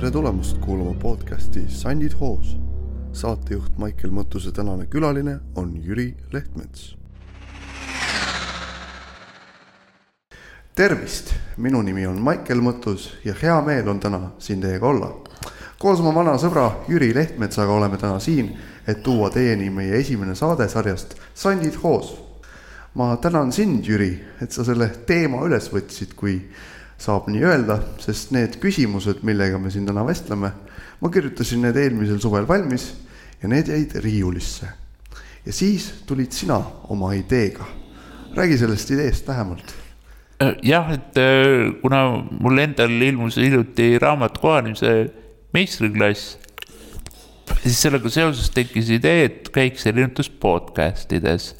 tere tulemast kuulama podcasti Sandid hoos. saatejuht Maicel Mõttuse tänane külaline on Jüri Lehtmets. tervist, minu nimi on Maicel Mõttus ja hea meel on täna siin teiega olla. koos oma vana sõbra Jüri Lehtmetsaga oleme täna siin, et tuua teieni meie esimene saade sarjast Sandid hoos. ma tänan sind, Jüri, et sa selle teema üles võtsid, kui saab nii öelda, sest need küsimused, millega me siin täna vestleme, ma kirjutasin need eelmisel suvel valmis ja need jäid riiulisse. ja siis tulid sina oma ideega. räägi sellest ideest lähemalt. jah, et äh, kuna mul endal ilmus hiljuti raamat kohanemise meistriklass, siis sellega seoses tekkis idee, et käiks erinevates podcast ides.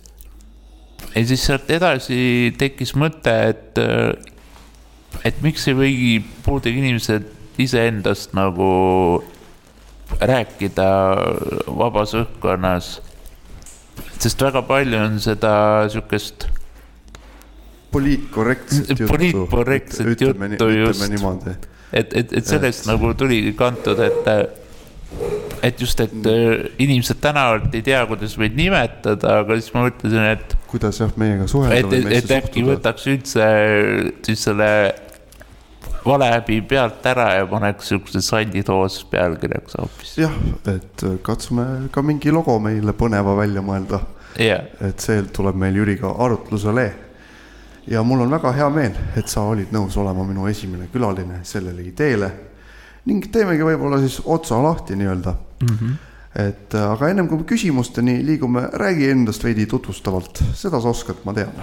ja siis sealt edasi tekkis mõte, et äh, et miks ei või puudega inimesed iseendast nagu rääkida vabas õhkkonnas. sest väga palju on seda sihukest. poliitkorrektset juttu. poliitkorrektset juttu just. et, et, et sellest et... nagu tuligi kantud, et et just, et mm. inimesed tänavalt ei tea, kuidas meid nimetada, aga siis ma mõtlesin, et. kuidas jah meiega suhelda. et, et, et äkki võtaks üldse siis selle valehäbi pealt ära ja paneks siukse sanditoos pealkirjaks hoopis. jah, et katsume ka mingi logo meile põneva välja mõelda yeah.. et see tuleb meil Jüriga arutlusele. ja mul on väga hea meel, et sa olid nõus olema minu esimene külaline sellele ideele ning teemegi võib-olla siis otsa lahti nii-öelda mm. -hmm. et aga ennem kui me küsimusteni liigume, räägi endast veidi tutvustavalt, seda sa oskad, ma tean.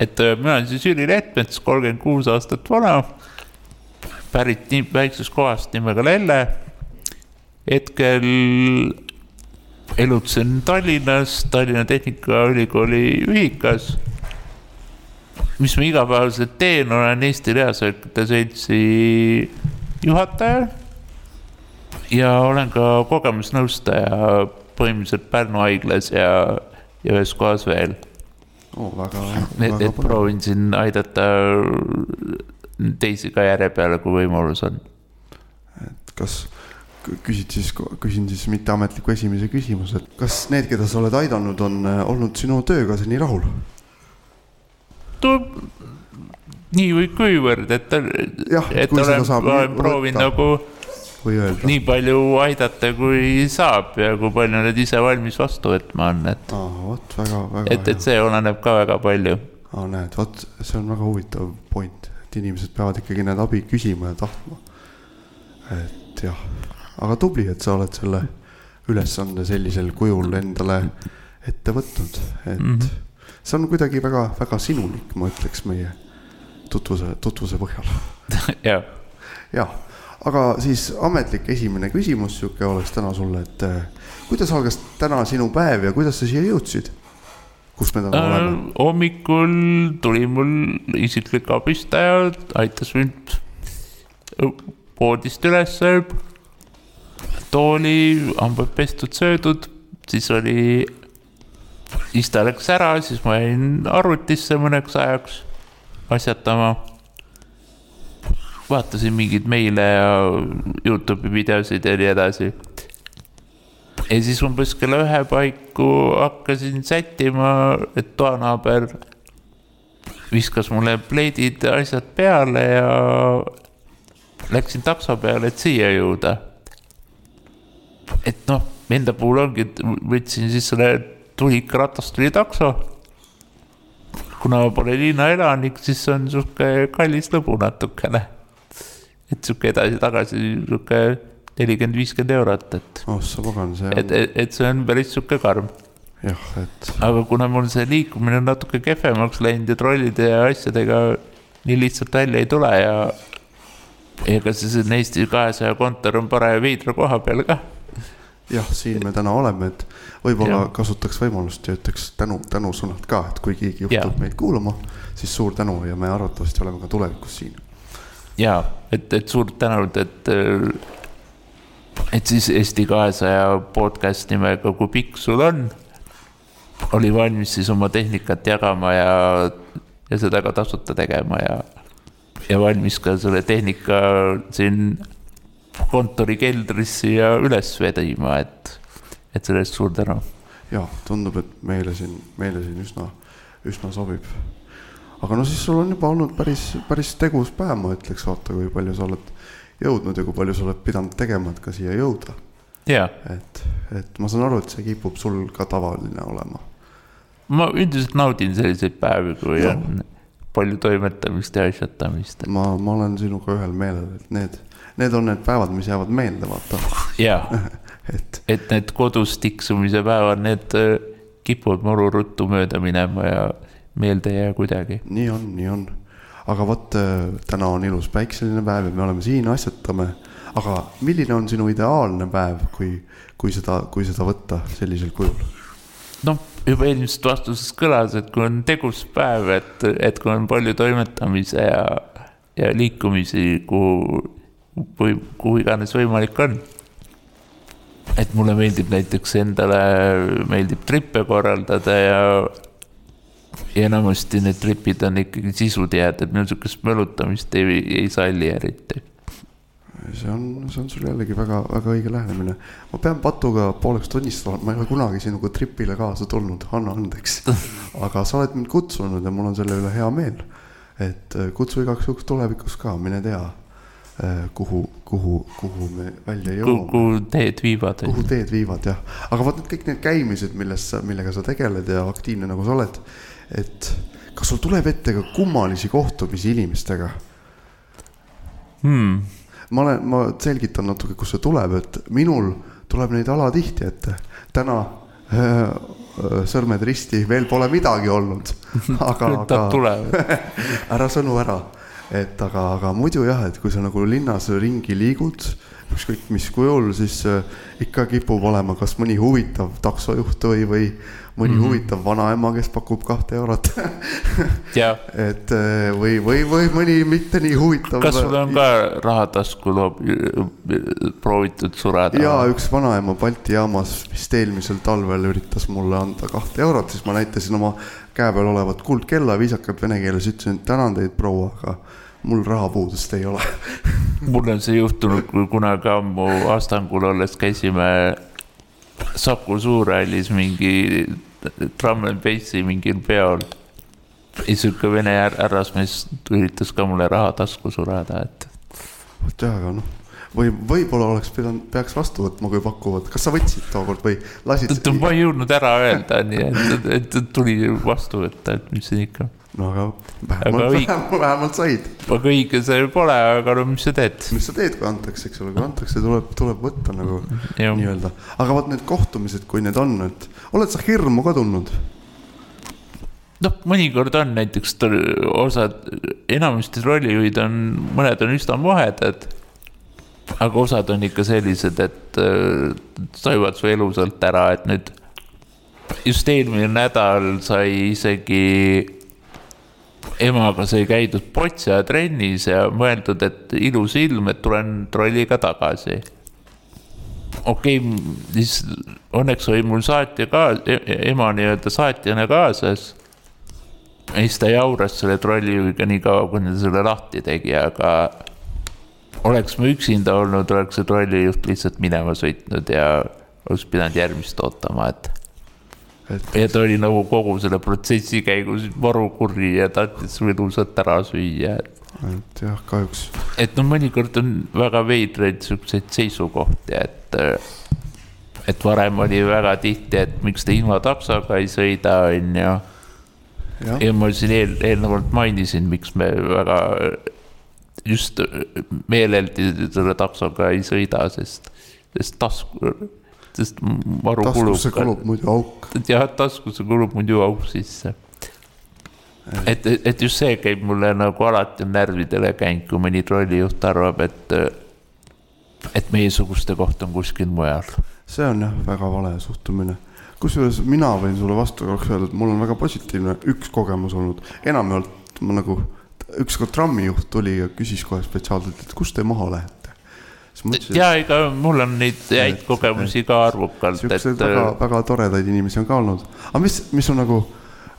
et äh, mina olen siis Jüri Lehtmets, kolmkümmend kuus aastat vana. pärit nii väiksest kohast nimega Lelle. hetkel elutsen Tallinnas, Tallinna Tehnikaülikooli ühikas. mis ma igapäevaselt teen, olen Eesti Reasöökide Seltsi juhataja. ja olen ka kogemusnõustaja põhimõtteliselt Pärnu haiglas ja, ja ühes kohas veel oh,. väga, et, et proovin siin aidata teisi ka järje peale, kui võimalus on. et kas, küsid siis, küsin siis mitteametliku esimese küsimuse, et kas need, keda sa oled aidanud, on äh, olnud sinu tööga seni rahul? Nii või kuivõrd, et, et olen, olen proovinud nagu või öelda? nii palju aidata, kui saab ja kui palju nad ise valmis vastu võtma on, et. vot väga, väga. et, et see oleneb ka väga palju. aa, näed, vot see on väga huvitav point, et inimesed peavad ikkagi need abi küsima ja tahtma. et jah, aga tubli, et sa oled selle ülesande sellisel kujul endale ette võtnud, et mm -hmm. see on kuidagi väga, väga sinulik, ma ütleks meie tutvuse, tutvuse põhjal. jah. jah aga siis ametlik esimene küsimus sihuke oleks täna sulle, et äh, kuidas algas täna sinu päev ja kuidas sa siia jõudsid? kus me täna äh, oleme? hommikul tuli mul isiklik abistaja, aitas mind voodist ülesse. tooli, hambad pestud, söödud, siis oli, siis ta läks ära, siis ma jäin arvutisse mõneks ajaks asjatama vaatasin mingeid meile ja Youtube'i videosid ja nii edasi. ja siis umbes kella ühe paiku hakkasin sättima, et toanaaber viskas mulle pleidid, asjad peale ja läksin takso peale, et siia jõuda. et noh, enda puhul ongi, et võtsin siis selle tulikratast tuli takso. Kuna pole linnaelanik, siis on sihuke kallis lõbu natukene et sihuke edasi-tagasi sihuke nelikümmend, viiskümmend eurot, et. oh sa pagan, see on. et, et, et see on päris sihuke karm. jah, et. aga kuna mul see liikumine on natuke kehvemaks läinud ja trollide ja asjadega nii lihtsalt välja ei tule ja. ega siis on Eesti kahesaja kontor on paraja veidra koha peal ka jah, siin me täna oleme, et võib-olla kasutaks võimalust ja ütleks tänu, tänusõnad ka, et kui keegi juhtub meid kuulama, siis suur tänu ja me arvatavasti oleme ka tulevikus siin. Ja et, et suurt tänud, et, et siis Eesti kahesaja podcast nimega Kui pikk sul on, oli valmis siis oma tehnikat jagama ja, ja seda ka tasuta tegema ja, ja valmis ka selle tehnika siin kontori keldrisse ja üles vedima, et, et selle eest suur tänu. ja tundub, et meile siin, meile siin üsna, üsna sobib. aga no siis sul on juba olnud päris, päris tegus päev, ma ütleks, vaata, kui palju sa oled jõudnud ja kui palju sa oled pidanud tegema, et ka siia jõuda. et, et ma saan aru, et see kipub sul ka tavaline olema. ma üldiselt naudin selliseid päevi, kui ja. on palju toimetamist ja asjatamist. ma, ma olen sinuga ühel meelel, et need, need on need päevad, mis jäävad meelde, vaata. jaa et, et need kodus tiksumise päevad, need äh, kipuvad maru ruttu mööda minema ja meelde ei jää kuidagi. nii on, nii on. aga vot äh, täna on ilus päikseline päev ja me oleme siin, asjatame. aga milline on sinu ideaalne päev, kui, kui seda, kui seda võtta sellisel kujul? noh, juba eelmisest vastusest kõlas, et kui on tegus päev, et, et kui on palju toimetamise ja, ja liikumisi, kuhu või kuhu iganes võimalik on. et mulle meeldib näiteks endale, meeldib trippe korraldada ja, ja enamasti need tripid on ikkagi sisutihedad, mul sihukest mölutamist ei, ei salli eriti see on, see on sul jällegi väga, väga õige lähenemine. ma pean Patuga pooleks tunnistama, et ma ei ole kunagi sinuga tripile kaasa tulnud, anna andeks. aga sa oled mind kutsunud ja mul on selle üle hea meel. et äh, kutsu igaks juhuks tulevikus ka, mine tea, kuhu, kuhu, kuhu me välja jõuame. kuhu teed viivad. kuhu teed viivad jah, aga vaat need kõik need käimised, millest sa, millega sa tegeled ja aktiivne nagu sa oled. et kas sul tuleb ette ka kummalisi kohtumisi inimestega hmm.? ma olen, ma selgitan natuke, kust see tuleb, et minul tuleb neid alatihti ette. täna äh, äh, sõrmed risti, veel pole midagi olnud. aga, aga ära sõnu ära, et aga, aga muidu jah, et kui sa nagu linnas ringi liigud, ükskõik mis kujul, siis äh, ikka kipub olema kas mõni huvitav taksojuht või, või mõni mm -hmm. huvitav vanaema, kes pakub kahte eurot et eh, või, või, või mõni mitte nii huvitav. kas sul on ka rahatasku loob, proovitud sureda? ja üks vanaema Balti jaamas vist eelmisel talvel üritas mulle anda kahte eurot, siis ma näitasin oma käe peal olevat kuldkella viisakalt vene keeles, ütlesin, et tänan teid, proua, aga mul rahapuudust ei ole mul on see juhtunud, kui kunagi ammu Astangul olles käisime Saku Suurhallis mingi drum n bassi mingil peol. ja sihuke vene härrasmees üritas ka mulle raha tasku sureda, et. vot jah, aga noh, või võib-olla oleks pidanud, peaks vastu võtma, kui pakuvad, kas sa võtsid tookord või lasid? ma ei jõudnud ära öelda, nii et, et tuli vastu võtta, et mis siin ikka no aga vähemalt, vähemalt, vähemalt said. aga õige see pole, aga no mis sa teed? mis sa teed, kui antakse, eks ole, kui antakse, tuleb, tuleb võtta nagu nii-öelda. aga vot need kohtumised, kui need on, et oled sa hirmu ka tundnud? noh, mõnikord on näiteks osad, enamasti rollijuhid on, mõned on üsna mohedad. aga osad on ikka sellised, et äh, toivad su elusalt ära, et nüüd just eelmine nädal sai isegi emaga sai käidud Potsia trennis ja mõeldud, et ilus ilm, et tulen trolliga tagasi. okei okay,, siis õnneks oli mul saatja ka, ema nii-öelda saatjana kaasas. ja siis ta jauras selle trollijuhiga nii kaua, kuni ta selle lahti tegi, aga oleks ma üksinda olnud, oleks see trollijuht lihtsalt minema sõitnud ja oleks pidanud järgmist ootama, et et.... ja ta oli nagu kogu selle protsessi käigus varukuri ja tahtis ilusat ära süüa. et jah, kahjuks. et no mõnikord on väga veidraid siukseid seisukohti, et, et varem oli väga tihti, et miks te ilma taksoga ei sõida, on ju. ja ma siin eel, eelnevalt mainisin, miks me väga just meeleldi selle taksoga ei sõida, sest, sest tasku sest maru kulub. taskusse kulub muidu auk. jah, taskusse kulub muidu auk sisse. et, et just see käib mulle nagu alati närvidele käinud, kui mõni trollijuht arvab, et, et meiesuguste koht on kuskil mujal. see on jah, väga vale suhtumine kusjuures mina võin sulle vastu korraks öelda, et mul on väga positiivne üks kogemus olnud, enamjaolt ma nagu, ükskord trammijuht tuli ja küsis kohe spetsiaalselt, et kust te maha lähete ja ega mul on neid häid kogemusi ka arvukalt. siukseid et... väga, väga toredaid inimesi on ka olnud, aga mis, mis on nagu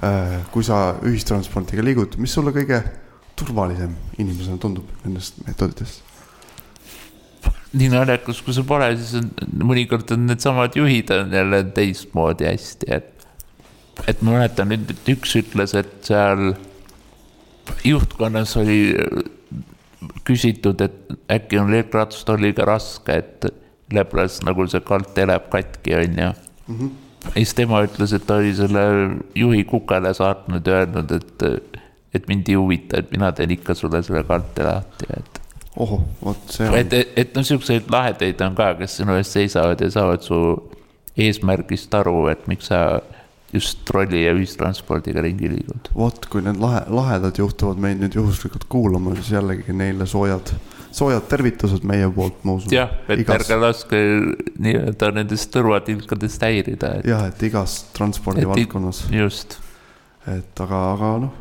äh,, kui sa ühistranspordiga liigud, mis sulle kõige turvalisem inimesena tundub nendest meetoditest? nii naljakas kui see pole, siis on mõnikord on needsamad juhid on jälle teistmoodi hästi, et. et ma mäletan nüüd, et üks ütles, et seal juhtkonnas oli küsitud, et äkki on elektratast oli liiga raske, et lebras nagu see kalt eleb katki, on ju mm. -hmm. ja siis tema ütles, et ta oli selle juhi kukele saatnud ja öelnud, et, et mind ei huvita, et mina teen ikka sulle selle kalte lahti, et ohoh, vot see on. et, et, et noh, siukseid lahedaid on ka, kes sinu eest seisavad ja saavad su eesmärgist aru, et miks sa just trolli ja ühistranspordiga ringi liigud. vot, kui need lahe, lahedad juhtuvad meid nüüd juhuslikult kuulama, siis jällegi neile soojad, soojad tervitused meie poolt, ma usun. jah, et igas... ärge laske nii-öelda nendest tõrvatilkadest häirida et.... jah, et igas transpordivaldkonnas. just. et aga, aga noh,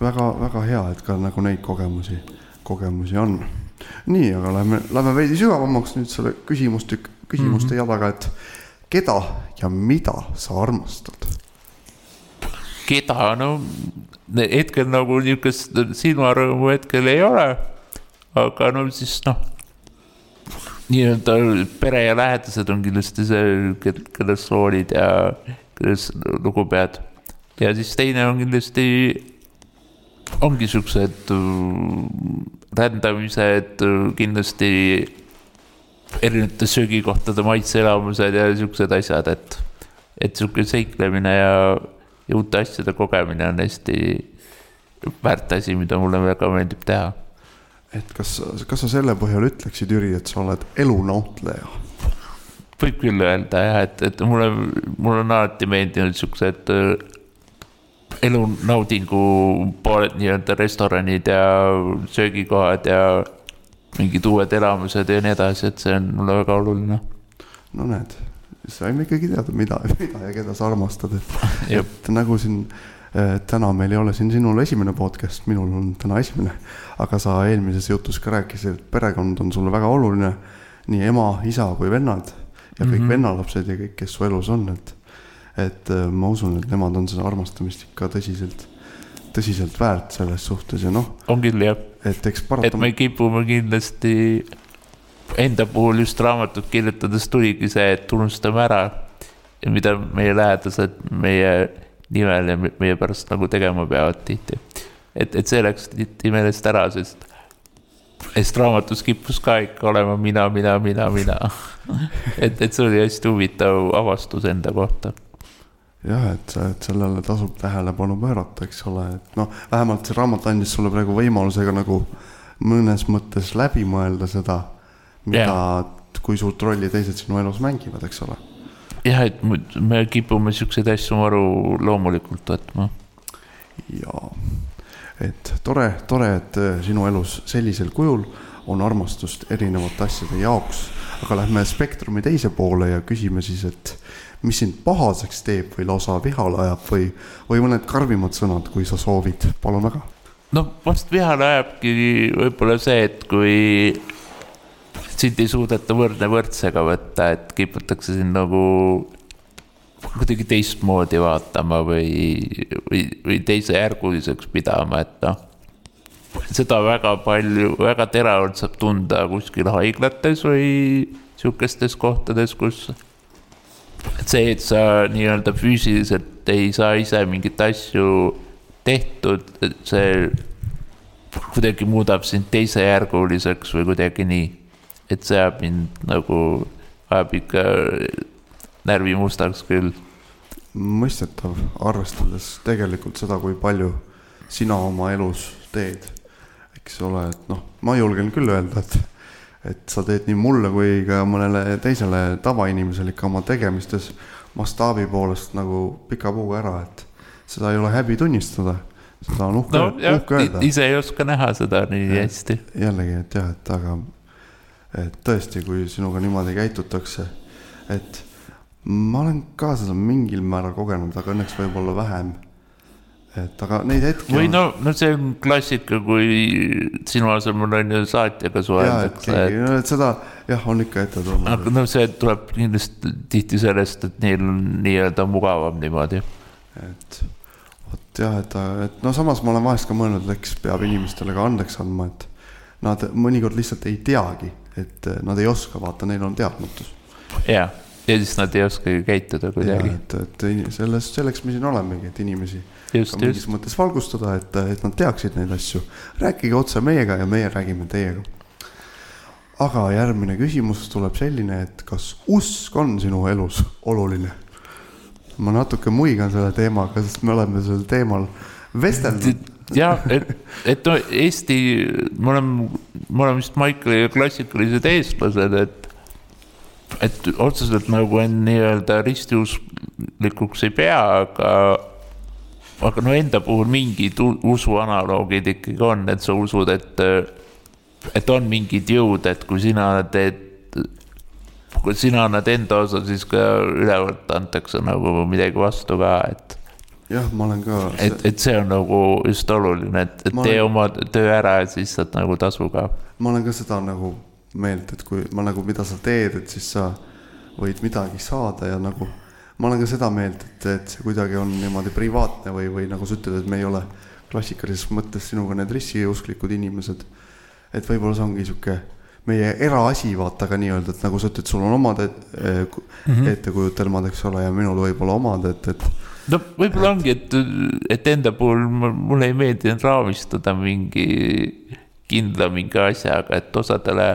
väga, väga hea, et ka nagu neid kogemusi, kogemusi on nii, aga lähme, lähme veidi sügavamaks nüüd selle küsimustük, küsimuste mm -hmm. jadaga, et keda ja mida sa armastad? Keda, no hetkel nagu niisugust silmarõõmu hetkel ei ole. aga no siis noh, nii-öelda pere ja lähedased on kindlasti see, kellest sa hoolid ja kellest lugu pead. ja siis teine on kindlasti, ongi siuksed rändamised kindlasti erinevate söögikohtade maitseelamused ja siuksed asjad, et, et sihuke seiklemine ja, ja uute asjade kogemine on hästi väärt asi, mida mulle väga meeldib teha. et kas, kas sa selle põhjal ütleksid, Jüri, et sa oled elunautleja? võib küll öelda jah, et, et mulle, mulle on alati meeldinud siuksed äh, elunaudingu pooled nii-öelda restoranid ja söögikohad ja mingid uued elamused ja nii edasi, et see on mulle väga oluline. no näed, saime ikkagi teada, mida, mida ja keda sa armastad, et, et nagu siin äh, täna meil ei ole siin sinul esimene podcast, minul on täna esimene. aga sa eelmises jutus ka rääkisid, et perekond on sulle väga oluline. nii ema, isa kui vennad ja kõik mm -hmm. vennalapsed ja kõik, kes su elus on, et. et äh, ma usun, et nemad on seda armastamist ikka tõsiselt, tõsiselt väärt selles suhtes ja noh. on küll jah et eks paraku. et me kipume kindlasti enda puhul just raamatut kirjutades tuligi see, et unustame ära, mida meie lähedased meie nimel ja meie pärast nagu tegema peavad tihti. et, et see läks tihti meelest ära, sest, sest raamatus kippus ka ikka olema mina, mina, mina, mina et, et see oli hästi huvitav avastus enda kohta jah, et, et sellele tasub tähelepanu pöörata, eks ole, et noh, vähemalt see raamat andis sulle praegu võimaluse ka nagu mõnes mõttes läbi mõelda seda, mida yeah., kui suurt rolli teised sinu elus mängivad, eks ole. jah, et me kipume siukseid asju maru loomulikult võtma. jaa, et tore, tore, et sinu elus sellisel kujul on armastust erinevate asjade jaoks, aga lähme spektrumi teise poole ja küsime siis, et mis sind pahaseks teeb või lausa vihale ajab või, või mõned karmimad sõnad, kui sa soovid, palun väga. no vast vihale ajabki võib-olla see, et kui sind ei suudeta võrdne võrdsega võtta, et kiputakse sind nagu kuidagi teistmoodi vaatama või, või, või teisejärguliseks pidama, et noh. seda väga palju, väga teravalt saab tunda kuskil haiglates või sihukestes kohtades, kus et see, et sa nii-öelda füüsiliselt ei saa ise mingeid asju tehtud, see kuidagi muudab sind teisejärguliseks või kuidagi nii. Et see ajab mind nagu, ajab ikka närvi mustaks küll. mõistetav, arvestades tegelikult seda, kui palju sina oma elus teed. eks ole, et noh, ma julgen küll öelda, et et sa teed nii mulle kui ka mõnele teisele tavainimesele ikka oma tegemistes mastaabi poolest nagu pika puuga ära, et seda ei ole häbi tunnistada. seda on uhke no,, uhke öelda. ise ei oska näha seda nii ja, hästi. jällegi, et jah, et aga, et tõesti, kui sinuga niimoodi käitutakse, et ma olen ka seda mingil määral kogenud, aga õnneks võib-olla vähem et aga neid hetki. või no, no see on klassika, kui sinu asemel on ju saatjaga suheldakse. Et... No, et seda jah, on ikka ette tulnud. aga no see tuleb kindlasti tihti sellest, et neil on nii-öelda mugavam niimoodi. et vot jah, et, et no samas ma olen vahest ka mõelnud, et eks peab inimestele ka andeks andma, et nad mõnikord lihtsalt ei teagi, et äh, nad ei oska, vaata, neil on teadmatus. ja, ja siis nad ei oskagi käituda kuidagi. et, et selles, selleks me siin olemegi, et inimesi just, mingis just, mõttes valgustada, et, et nad teaksid neid asju. rääkige otse meiega ja meie räägime teiega. aga järgmine küsimus tuleb selline, et kas usk on sinu elus oluline? ma natuke muigan selle teemaga, sest me oleme sel teemal vestelnud. jah, et, et no Eesti, me oleme, me oleme vist Maikliga klassikalised eestlased, et, et otseselt nagu end nii-öelda ristiusklikuks ei pea, aga, aga no enda puhul mingid u- usuanaloogid ikkagi on, et sa usud, et, et on mingid jõud, et kui sina teed kui sina annad enda osa, siis ka ülevalt antakse nagu midagi vastu ka, et jah, ma olen ka. et, et see on nagu just oluline, et, et tee olen- oma töö ära ja siis saad nagu tasu ka. Ma olen ka seda nagu meelt, et kui ma nagu, mida sa teed, et siis sa võid midagi saada ja nagu. ma olen ka seda meelt, et, et see kuidagi on niimoodi privaatne või, või nagu sa ütled, et me ei ole klassikalises mõttes sinuga need ristiusklikud inimesed. et võib-olla see ongi sihuke meie eraasi, vaata ka nii-öelda, et nagu sa ütled, sul on omad et, eh, ku- Mhm. ettekujutelmad, eks ole, ja minul võib-olla omad, et, et no võib-olla ongi, et, et enda puhul mul- mulle ei meeldi raamistada mingi kindla mingi asjaga, et osadele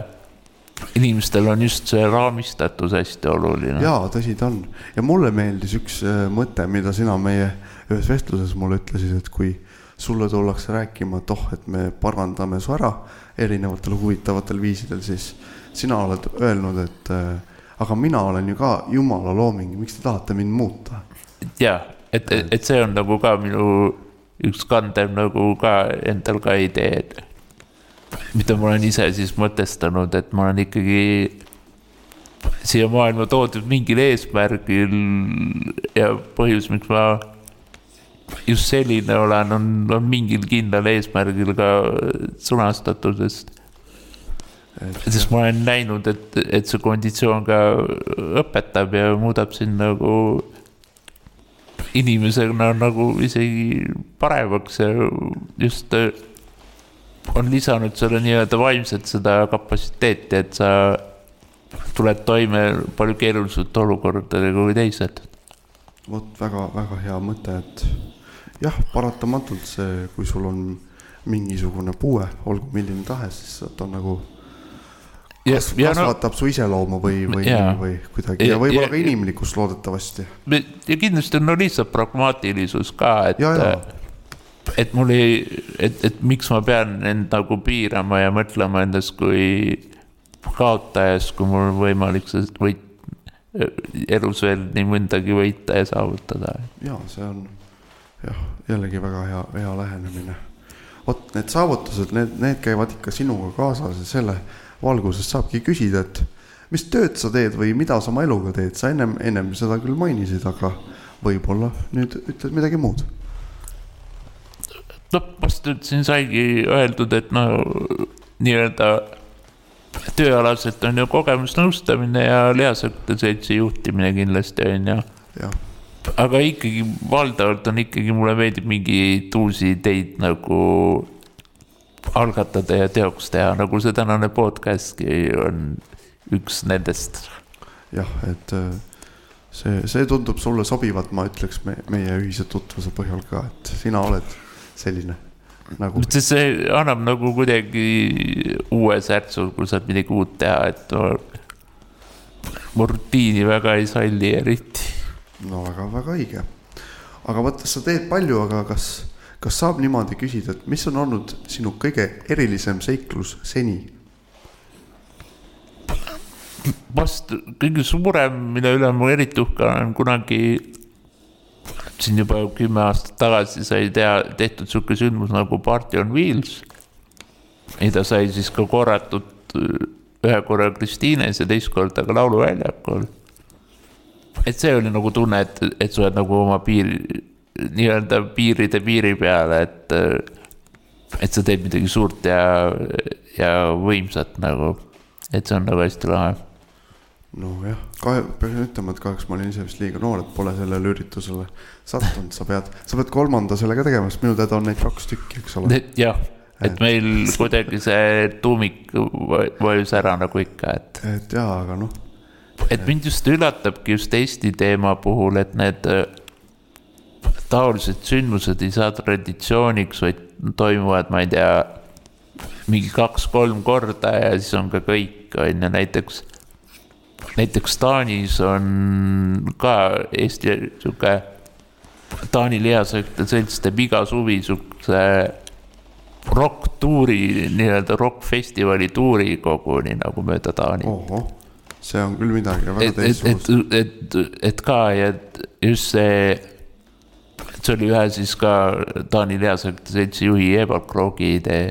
inimestel on just see raamistatus hästi oluline. jaa, tõsi ta on ja mulle meeldis üks äh, mõte, mida sina meie ühes vestluses mulle ütlesid, et kui sulle tullakse rääkima, et oh, et me parandame su ära erinevatel huvitavatel viisidel, siis sina oled öelnud, et äh, aga mina olen ju ka jumala looming, miks te tahate mind muuta? ja, et, et see on nagu ka minu üks kandev nagu ka endal ka idee, et mida ma olen ise siis mõtestanud, et ma olen ikkagi siia maailma toodud mingil eesmärgil ja põhjus, miks ma just selline olen, on, on mingil kindlal eesmärgil ka sõnastatud, sest sest ma olen näinud, et, et see konditsioon ka õpetab ja muudab sind nagu inimesena nagu isegi paremaks ja just on lisanud selle nii-öelda vaimset seda kapatsiteeti, et sa tuled toime palju keerulisemate olukordadega kui teised. vot väga-väga hea mõte, et jah, paratamatult see, kui sul on mingisugune puue, olgu milline tahes, siis ta on nagu kas, ja no kasvatab su iseloomu või, või, või kuidagi Ja- ja võib-olla ka inimlikkust loodetavasti. ja kindlasti on no lihtsalt pragmaatilisus ka, et ja, ja et mul ei, et, et miks ma pean end nagu piirama ja mõtlema endast kui kaotajast, kui mul on võimalik see võit, elus veel nii mõndagi võita ja saavutada. ja see on jah, jällegi väga hea, hea lähenemine. vot need saavutused, need, need käivad ikka sinuga kaasas ja selle valguses saabki küsida, et mis tööd sa teed või mida sa oma eluga teed, sa ennem, ennem seda küll mainisid, aga võib-olla nüüd ütled midagi muud. Noh, vast nüüd siin saigi öeldud, et no nii-öelda tööalaselt on ju kogemusnõustamine ja Lihasõkte Seltsi juhtimine kindlasti on ju. aga ikkagi valdavalt on ikkagi, mulle meeldib mingeid uusi ideid nagu algatada ja teoks teha, nagu see tänane podcast'ki on üks nendest. jah, et äh, see, see tundub sulle sobivat, ma ütleks me, meie ühise tutvuse põhjal ka, et sina oled selline nagu see annab nagu kuidagi uue särtsu, kui saad midagi uut teha, et no, ma rutiini väga ei salli eriti. no väga-väga õige. aga vaata, sa teed palju, aga kas, kas saab niimoodi küsida, et mis on olnud sinu kõige erilisem seiklus seni? vast kõige suurem, mille üle ma eriti uhke olen, kunagi siin juba kümme aastat tagasi sai teha, tehtud sihuke sündmus nagu Party on Wheels. mida sai siis ka korratud äh, ühe korra Kristiines ja teist korda ka Lauluväljakul. et see oli nagu tunne, et, et sa oled nagu oma piir, nii-öelda piiride piiri peal, et, et sa teed midagi suurt ja, ja võimsat nagu, et see on nagu hästi lahe nojah, kahe, pean ütlema, et kahjuks ma olin ise vist liiga noor, et pole sellele üritusele sattunud, sa pead, sa pead kolmanda sellega tegema, sest minu teada on neid kaks tükki, eks ole. jah, et meil kuidagi see tuumik va- vajus ära nagu ikka, et, et jaa, aga noh, et mind just üllatabki just Eesti teema puhul, et need äh, taolised sündmused ei saa traditsiooniks, vaid toimuvad, ma ei tea, mingi kaks-kolm korda ja siis on ka kõik, on ju, näiteks. Näiteks Taanis on ka Eesti sihuke, Taani lihasõite selts teeb iga suvi siukse rokk-tuuri, nii-öelda rokkfestivali tuuri koguni nagu mööda Taanit see on küll midagi väga et, et, teistsugust et, et, et ka ja et just see, see oli ühe siis ka Taani lihasõite seltsi juhi Evald Kroogi idee.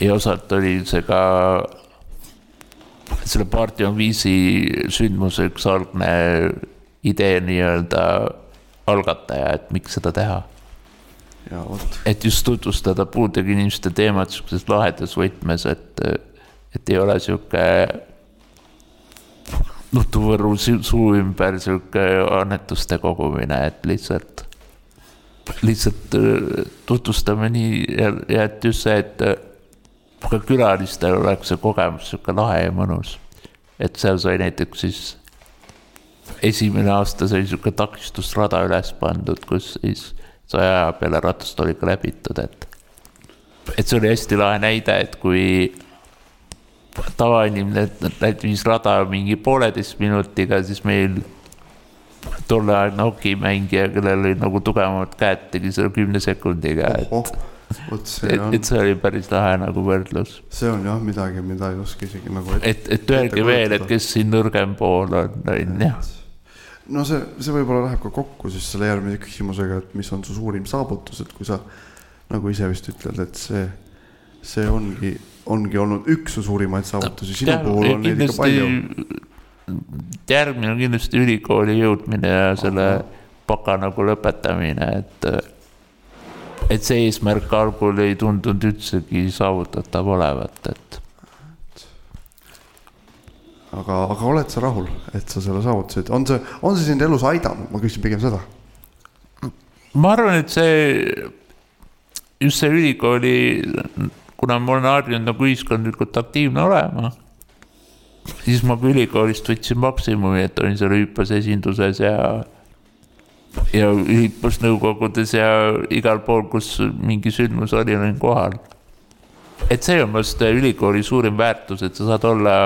ja osalt oli see ka selle Party on viisi sündmuse üks algne idee nii-öelda algataja, et miks seda teha. et just tutvustada puudega inimeste teemat sihukeses lahedas võtmes, et, et ei ole sihuke nutuvõru su- suu ümber sihuke annetuste kogumine, et lihtsalt, lihtsalt äh, tutvustame nii ja, ja et just see, et ka külalistel oleks see kogemus sihuke lahe ja mõnus. et seal sai näiteks siis esimene aasta sai sihuke takistusrada üles pandud, kus siis saja aja peale ratast oli ka läbitud, et, et see oli hästi lahe näide, et kui tavainimene läbis rada mingi pooleteist minutiga, siis meil tolleaegne hokimängija, kellel olid nagu tugevamad käed, tegi selle kümne sekundiga, et, vot see on et, see oli päris lahe nagu võrdlus. see on jah midagi, mida ei oska isegi nagu et, et öelge veel, et kes siin nõrgem pool on, on ju. no see, see võib-olla läheb ka kokku siis selle järgmise küsimusega, et mis on su suurim saavutus, et kui sa nagu ise vist ütled, et see, see ongi, ongi olnud üks su suurimaid saavutusi, sinu puhul on neid ikka palju. järgmine on kindlasti ülikooli jõudmine ja selle baka nagu lõpetamine, et, et see eesmärk algul ei tundunud üldsegi saavutatav olevat, et aga, aga oled sa rahul, et sa selle saavutasid, on see, on see sind elus aidanud, ma küsin pigem seda. ma arvan, et see, just see ülikooli, kuna ma olen harjunud nagu ühiskondlikult aktiivne olema, siis ma ka ülikoolist võtsin maksimumi, et olin seal hüppes esinduses ja ja hüppusnõukogudes ja igal pool, kus mingi sündmus oli, olin kohal. et see on vast ülikooli suurim väärtus, et sa saad olla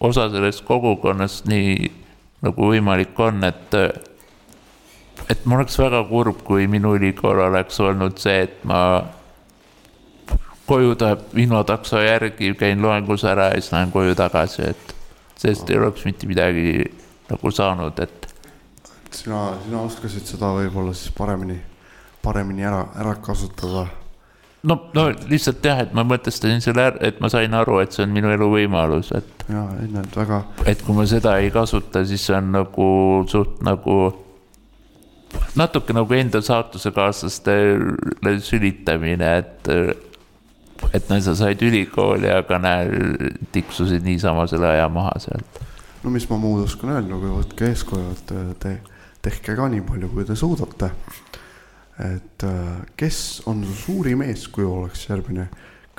osa sellest kogukonnast nii nagu võimalik on, et et ma oleks väga kurb, kui minu ülikool oleks olnud see, et ma koju tuleb infotakso järgi, käin loengus ära ja siis lähen koju tagasi, et sellest ei oleks mitte midagi nagu saanud, et sina, sina oskasid seda võib-olla siis paremini, paremini ära, ära kasutada. no, no lihtsalt jah, et ma mõtestasin selle ära, et ma sain aru, et see on minu elu võimalus, et ja ei näed väga, et kui ma seda ei kasuta, siis see on nagu suht nagu natuke nagu enda saatusekaaslastele sülitamine, et et näe, sa said ülikooli, aga näe, tiksusid niisama selle aja maha sealt. no mis ma muud oskan öelda, kui võtke eeskuju, et te tehke ka nii palju, kui te suudate. et äh, kes on su suurim eeskuju, oleks järgmine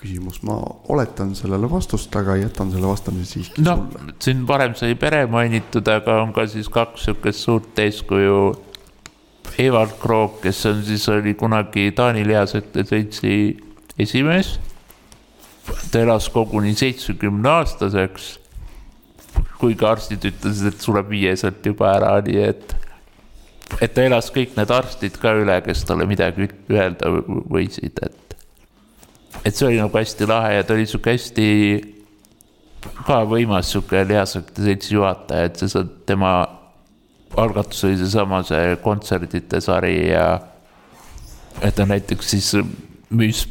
küsimus, ma oletan sellele vastust, aga jätan selle vastamise siiski noh sulle., siin varem sai pere mainitud, aga on ka siis kaks sihukest suurt eeskuju. Evald Krook, kes on siis, oli kunagi Taani lihasõite seltsi esimees. ta elas koguni seitsmekümne aastaseks. kuigi arstid ütlesid, et sureb viieselt juba ära, nii et, et ta elas kõik need arstid ka üle, kes talle midagi öelda võ- võisid, et, et see oli nagu hästi lahe ja ta oli sihuke hästi ka võimas sihuke lihasõite seltsi juhataja, et see sa- tema algatus oli seesama see kontserdite sari ja et ta näiteks siis müüs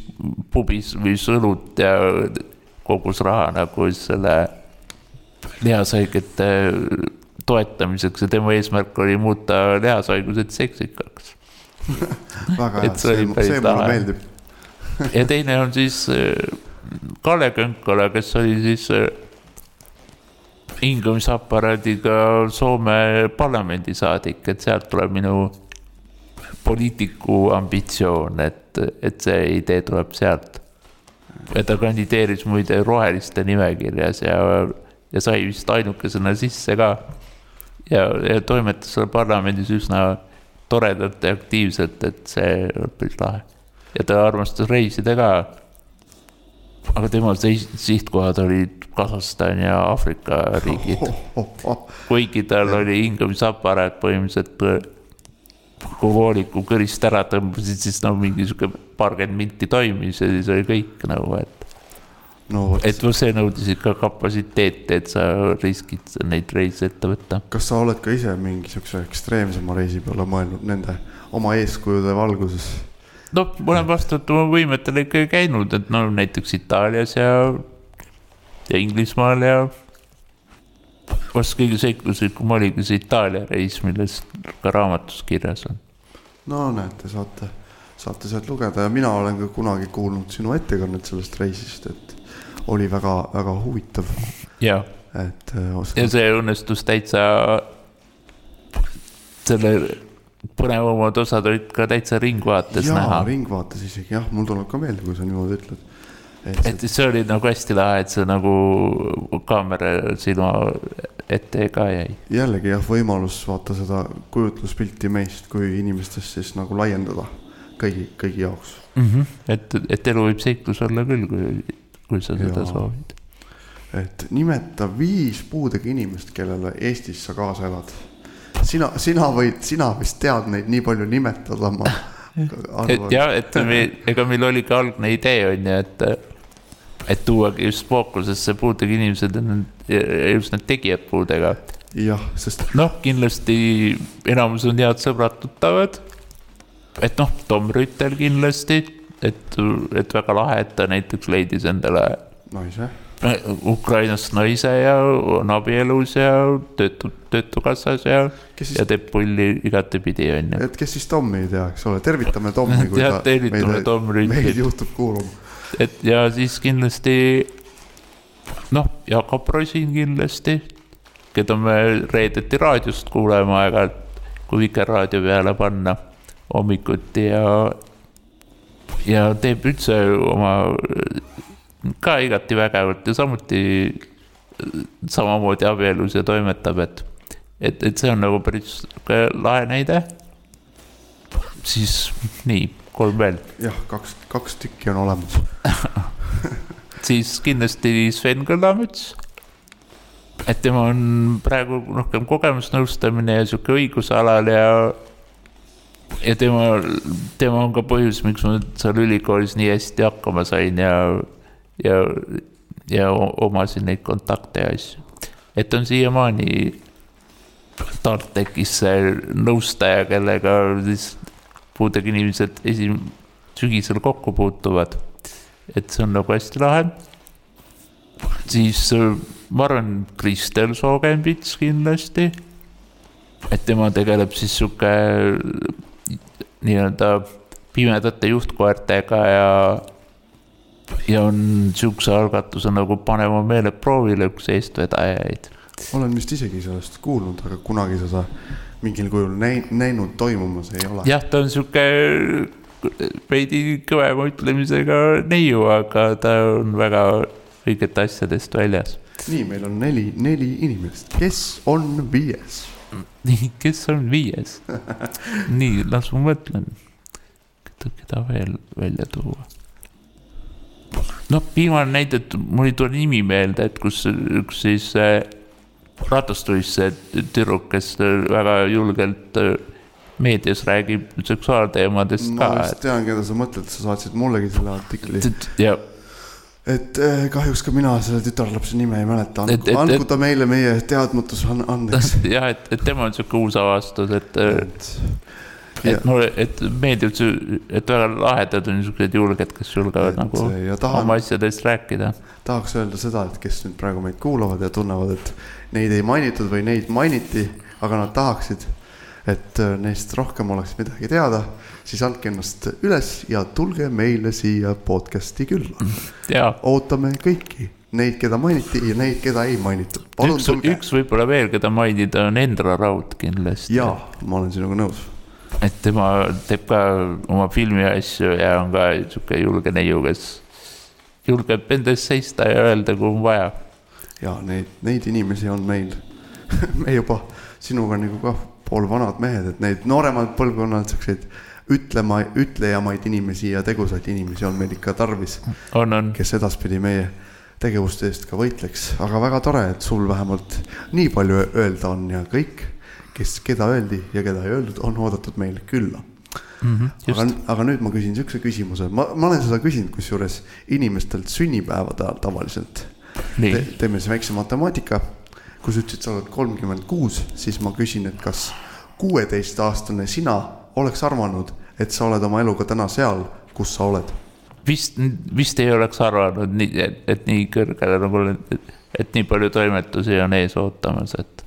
pubis, müüs õlut ja kogus raha nagu selle lihashaigete toetamiseks ja tema eesmärk oli muuta lihashaigused seksikaks. väga hea, see see, mulle meeldib. ja teine on siis äh, Kalle Könkola, kes oli siis äh, hingamisaparaadiga Soome parlamendisaadik, et sealt tuleb minu poliitiku ambitsioon, et, et see idee tuleb sealt. ja ta kandideeris muide roheliste nimekirjas ja, ja sai vist ainukesena sisse ka. Ja, ja toimetas seal parlamendis üsna toredalt ja aktiivselt, et see on päris lahe. ja ta armastas reisida ka. aga tema sihtkohad olid Kasahstan ja Aafrika riigid kuigi tal oli hingamisaparaat põhimõtteliselt kui vooliku kõrist ära tõmbasid, siis no mingi sihuke paarkümmend minti toimis ja siis oli kõik nagu, et no,. et see nõudis ikka kapatsiteeti, et sa riskid neid reise ette võtta. kas sa oled ka ise mingi sihukese ekstreemsema reisi peale mõelnud nende oma eeskujude valguses? noh, ma olen vastavalt oma võimetele ikka käinud, et no näiteks Itaalias ja, ja Inglismaal ja vast kõige seikluslikum oligi see Itaalia reis, millest ka raamatus kirjas on. no näete, saate, saate sealt lugeda ja mina olen ka kunagi kuulnud sinu ettekannet sellest reisist, et oli väga-väga huvitav. jah, et äh, oskad... ja see õnnestus täitsa, selle põnevamad osad olid ka täitsa Ringvaates ja, näha. Ringvaates isegi jah, mul tuleb ka meelde, kui sa niimoodi ütled et, et see oli nagu hästi lahe, et see nagu kaamera sinu ette ka jäi. jällegi jah, võimalus vaata seda kujutluspilti meist kui inimestest siis nagu laiendada kõigi, kõigi jaoks mm. -hmm. et, et elu võib seiklus olla küll, kui, kui sa seda ja. soovid. et nimeta viis puudega inimest, kellele Eestis sa kaasa elad. sina, sina võid, sina vist tead neid nii palju nimetada, ma et jah, et me, ega meil oli ka algne idee on ju, et et tuuagi just fookusesse puudega inimesed ja just need tegijad puudega. jah, sest. noh, kindlasti enamus on head sõbrad-tuttavad. et noh, Tom Rüütel kindlasti, et, et väga lahe, et ta näiteks leidis endale. naise. Ukrainast naise ja on abielus ja töötab Töötukassas ja, siis... ja teeb pulli igatepidi, on ju. et kes siis Tommi ei tea, eks ole, tervitame Tommi, kui ta meid, meid juhtub kuulama et ja siis kindlasti noh, Jakob Rosin kindlasti, keda me reedeti raadiost kuuleme aeg-ajalt, kui Vikerraadio peale panna hommikuti ja, ja teeb üldse oma ka igati vägevalt ja samuti samamoodi abielus ja toimetab, et, et, et see on nagu päris lahe näide. siis nii kolm veel. jah, kaks, kaks tükki on olemas siis kindlasti Sven Kõlamets. et tema on praegu rohkem kogemusnõustamine ja sihuke õigusalal ja, ja tema, tema on ka põhjus, miks ma seal ülikoolis nii hästi hakkama sain ja, ja, ja omasin neid kontakte ja asju. et on siiamaani TalTechis see nõustaja, kellega siis puudega inimesed esim-, sügisel kokku puutuvad. et see on nagu hästi lahe. siis äh, ma arvan, Kristel Soogembits kindlasti. et tema tegeleb siis sihuke nii-öelda pimedate juhtkoertega ja, ja on sihukese algatuse nagu Pane oma meeled proovile üks eestvedajaid. olen vist isegi sellest kuulnud, aga kunagi seda mingil kujul näin-, näinud toimumas ei ole. jah, ta on sihuke veidi kõvema ütlemisega neiu, aga ta on väga õigete asjadest väljas. nii, meil on neli, neli inimest, kes on viies? Kes on viies? nii, las ma mõtlen. keda veel välja tuua? noh, viimane näide, et mul ei tule nimi meelde, et kus üks siis äh, ratastuisse tüdruk, kes väga julgelt äh, meedias räägib seksuaalteemadest ka. ma just tean, keda sa mõtled, sa saatsid mullegi selle artikli. jah et eh, kahjuks ka mina selle tütarlapse nime ei mäleta, andku ta meile meie teadmatus andeks. jah, et, et tema on sihuke uus avastus, et, et, et mulle, et meeldib et väga lahedad on niisugused julged, kes julgevad et, nagu tahan, oma asjadest rääkida. tahaks öelda seda, et kes nüüd praegu meid kuulavad ja tunnevad, et neid ei mainitud või neid mainiti, aga nad tahaksid, et äh, neist rohkem oleks midagi teada, siis andke ennast üles ja tulge meile siia podcast'i külla. ootame kõiki, neid, keda mainiti ja neid, keda ei mainitud. üks, üks võib-olla veel, keda mainida, on Endra Raud kindlasti. jaa, ma olen sinuga nõus et tema teeb ka oma filmi asju ja on ka sihuke julge neiu, kes julgeb enda eest seista ja öelda, kui on vaja. ja neid, neid inimesi on meil, me juba sinuga nagu kah poolvanad mehed, et neid nooremad põlvkonnad siukseid ütlema, ütlejamaid inimesi ja tegusaid inimesi on meil ikka tarvis, kes edaspidi meie tegevuste eest ka võitleks, aga väga tore, et sul vähemalt nii palju öelda on ja kõik, kes, keda öeldi ja keda ei öeldud, on oodatud meile külla. Aga just,, aga nüüd ma küsin siukse küsimuse, ma, ma olen seda küsinud kusjuures inimestelt sünnipäevade ajal tavaliselt. Te, teeme siis väikse matemaatika. Kui sa ütlesid, sa oled kolmkümmend kuus, siis ma küsin, et kas kuueteistaastane sina oleks arvanud, et sa oled oma eluga täna seal, kus sa oled? vist, vist ei oleks arvanud nii, et, et nii kõrgele nagu, et nii palju toimetusi on ees ootamas, et.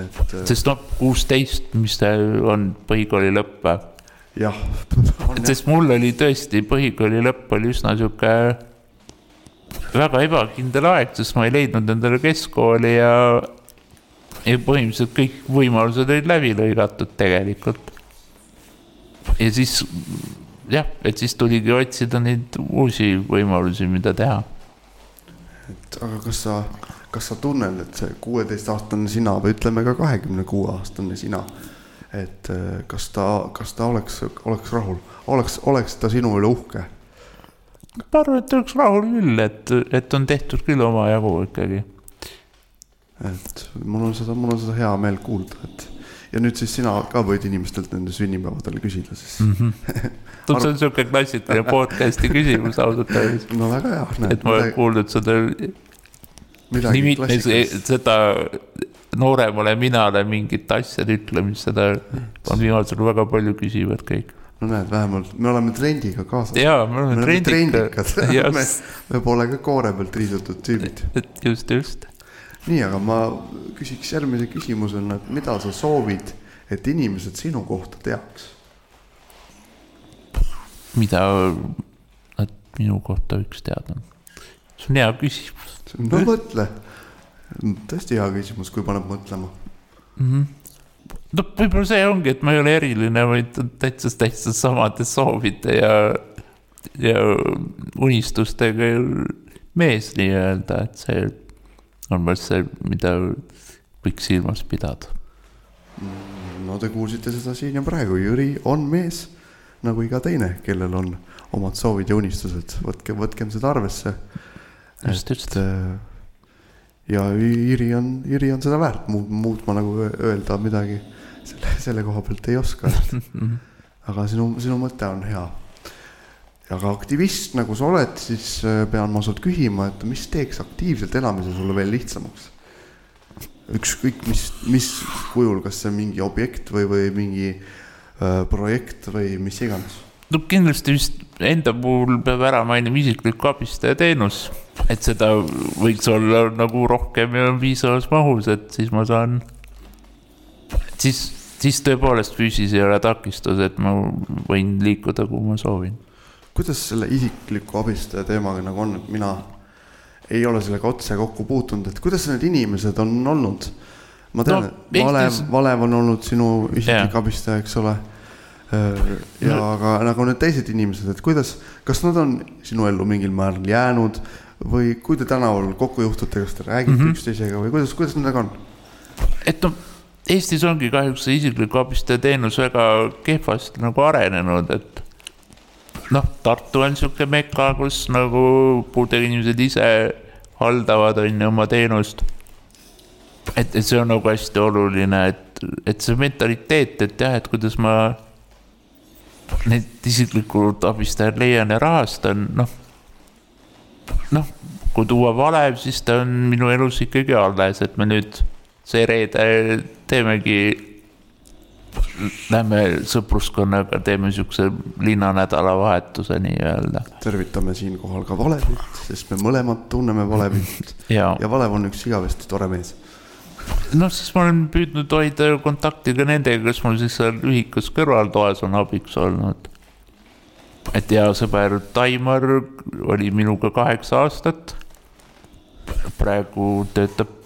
et äh, sest noh, kuusteist, mis ta on põhikooli lõpp või? jah, sest mul oli tõesti põhikooli lõpp oli üsna sihuke väga ebakindel aeg, sest ma ei leidnud endale keskkooli ja ja põhimõtteliselt kõik võimalused olid läbi lõigatud tegelikult. ja siis jah, et siis tuligi otsida neid uusi võimalusi, mida teha. et aga kas sa, kas sa tunned, et see kuueteistaastane sina või ütleme ka kahekümne kuue aastane sina, et äh, kas ta, kas ta oleks, oleks rahul, oleks, oleks ta sinu üle uhke? Ma arvan, et oleks rahul küll, et, et on tehtud küll omajagu ikkagi. et mul on seda, mul on seda hea meel kuulda, et ja nüüd siis sina ka võid inimestelt nende sünnipäevadel küsida siis mm.. no see on sihuke klassikaline podcast'i küsimus ausalt öeldes, no väga hea, et ma olen näed, kuulnud seda midagi nii mitmes, seda nooremale minale mingit asjade ütlemist, seda on viimasel ajal väga palju küsivad kõik. No näed, vähemalt me oleme trendiga kaasas. jaa, me me oleme oleme trendikad trendikad, me me pole ka koore pealt riisutud tüübid. just, just. nii, aga ma küsiks järgmise küsimusena, et mida sa soovid, et inimesed sinu kohta teaks? mida nad minu kohta võiks teada? see on hea küsimus no mõtle, tõesti hea küsimus, kui paneb mõtlema. mm. -hmm. No võib-olla see ongi, et ma ei ole eriline, vaid täitsa, täitsa samade soovide ja, ja unistustega mees nii-öelda, et see on vast see, mida võiks silmas pidada. no te kuulsite seda siin ja praegu, Jüri on mees nagu iga teine, kellel on omad soovid ja unistused, võtke, võtkem seda arvesse. just, just. äh, ja Jüri on, Jüri on seda väärt, muud, muud ma nagu öelda midagi selle, koha pealt ei oska. aga sinu, sinu mõte on hea. aga aktivist nagu sa oled, siis äh, pean ma sult küsima, et mis teeks aktiivselt elamise sulle veel lihtsamaks? ükskõik mis, mis kujul, kas see on mingi objekt või, või mingi äh, projekt või mis iganes. no kindlasti vist enda puhul peab ära mainima isikliku abistaja teenus, et seda võiks olla nagu rohkem ja piisavas mahus, et siis ma saan, siis, siis tõepoolest füüsis ei ole takistus, et ma võin liikuda, kuhu ma soovin. kuidas selle isikliku abistaja teemaga nagu on, et mina ei ole sellega otse kokku puutunud, et kuidas need inimesed on olnud? ma tean No, et Valev Valev on olnud sinu isiklik Jaa. abistaja, eks ole. ja No- aga nagu need teised inimesed, et kuidas, kas nad on sinu ellu mingil määral jäänud või kui te tänaval kokku juhtute, kas te räägite mm. -hmm. üksteisega või kuidas, kuidas nendega on? et noh, Eestis ongi kahjuks see isikliku abistaja teenus väga kehvasti nagu arenenud, et noh, Tartu on sihuke meka, kus nagu puudega inimesed ise haldavad, on ju, oma teenust. et, et see on nagu hästi oluline, et, et see mentaliteet, et jah, et kuidas ma need isiklikud abistajad leian ja rahastan, noh, noh, kui tuua Valev, siis ta on minu elus ikkagi alles, et me nüüd see reede teemegi, lähme sõpruskonnaga, teeme siukse linnanädalavahetuse nii-öelda tervitame siinkohal ka Valevit, sest me mõlemad tunneme Valevit ja, ja Valev on üks igavesti tore mees. noh, siis ma olen püüdnud hoida kontakti ka nendega, kes mul siis seal ühikas kõrvaltoas on abiks olnud. et hea sõber Taimar oli minuga kaheksa aastat. praegu töötab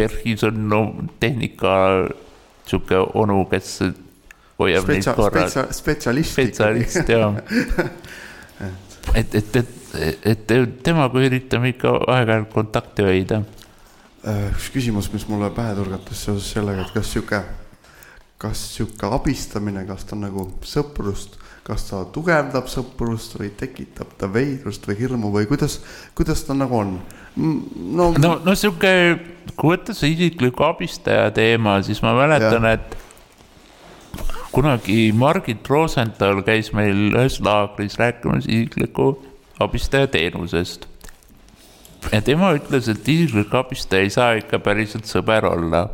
PERH-is on no, tehnika sihuke onu, kes hoiab neid spetsia-, korral. spetsia-, spetsialist. spetsialist ja. et, et, et et temaga üritame ikka aeg-ajalt kontakti hoida. Äh, üks küsimus, mis mulle pähe turgatas seoses sellega, et kas sihuke, kas sihuke abistamine, kas ta nagu sõprust, kas ta tugevdab sõprust või tekitab ta veidrust või hirmu või kuidas, kuidas ta nagu on? no, no, no sihuke, kui võtta see isikliku abistaja teema, siis ma mäletan, et kunagi Margit Rosenthal käis meil ühes laagris rääkimas isikliku abistaja teenusest. ja tema ütles, et isiklik abistaja ei saa ikka päriselt sõber olla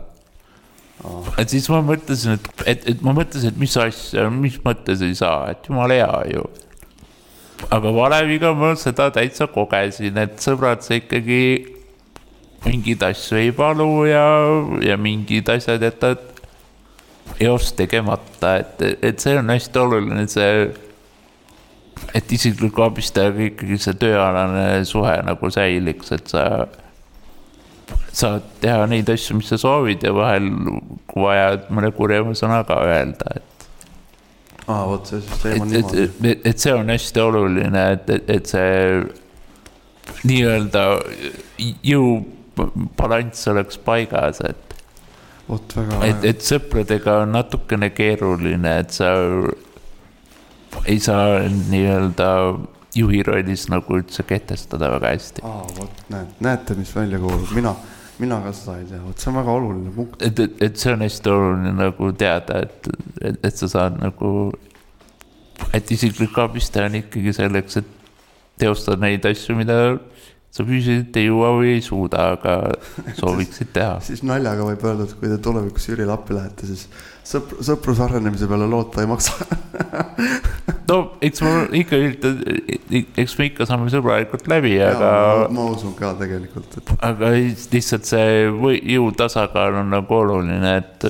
oh.. et siis ma mõtlesin, et, et, et ma mõtlesin, et mis asja, mis mõttes ei saa, et jumala hea ju. aga Valeviga ma seda täitsa kogesin, et sõbrad, sa ikkagi mingeid asju ei palu ja, ja mingid asjad jätad eos tegemata, et, et see on hästi oluline, see, et isikliku abistajaga ikkagi see tööalane suhe nagu säiliks, et sa saad teha neid asju, mis sa soovid ja vahel, kui vaja, mõne kurjema sõna ka öelda, et. aa, vot see süsteem on niimoodi. et, et see on hästi oluline, et, et, et see nii-öelda jõubalanss oleks paigas, et vot väga. et, et sõpradega on natukene keeruline, et sa ei saa nii-öelda juhi rollis nagu üldse kehtestada väga hästi. aa, vot näed, näete, mis välja kuulub, mina, mina ka seda ei tea, vot see on väga oluline punkt. et, et, et see on hästi oluline nagu teada, et, et, et sa saad nagu, et isiklik abistaja on ikkagi selleks, et teostada neid asju, mida sa füüsiliselt ei jõua või ei suuda, aga sooviksid teha siis naljaga võib öelda, et kui te tulevikus Jürile appi lähete, siis sõpr-, sõpruse arenemise peale loota ei maksa no eks ma ikka üritan, eks me ikka saame sõbralikult läbi, aga. ma usun ka tegelikult, et. aga lihtsalt see või jõu tasakaal on nagu oluline, et.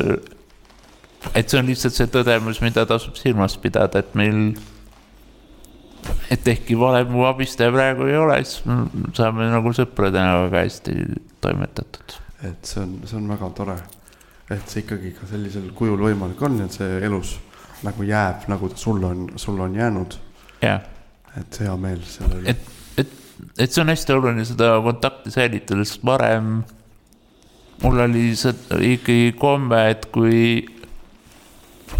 et see on lihtsalt see tõdemus, mida tasub silmas pidada, et meil et ehkki valem mu abistaja praegu ei ole, siis saame nagu sõpradena väga hästi toimetatud. et see on, see on väga tore, et see ikkagi ka sellisel kujul võimalik on et see elus nagu jääb, nagu ta sulle on, sulle on jäänud. et hea meel selle üle. et, et, et see on hästi oluline seda kontakti säilitada, sest varem mul oli see ikkagi komme, et kui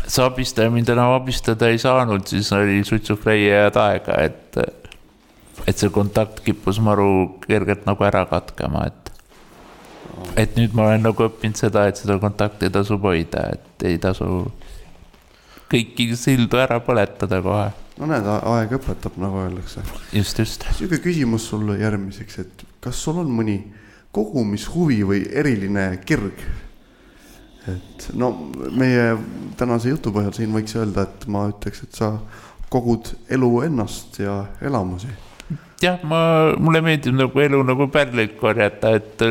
see abistaja mind enam abistada ei saanud, siis oli suitsufreie head aega, et, et see kontakt kippus maru kergelt nagu ära katkema, et. Et nüüd ma olen nagu õppinud seda, et seda kontakti tasub hoida, et ei tasu kõiki sildu ära põletada kohe. no näed, aeg õpetab, nagu öeldakse. just, just. sihuke küsimus sulle järgmiseks, et kas sul on mõni kogumishuvi või eriline kirg et no meie tänase jutu põhjal siin võiks öelda, et ma ütleks, et sa kogud elu ennast ja elamusi. jah, ma, mulle meeldib nagu elu nagu pärleid korjata, et,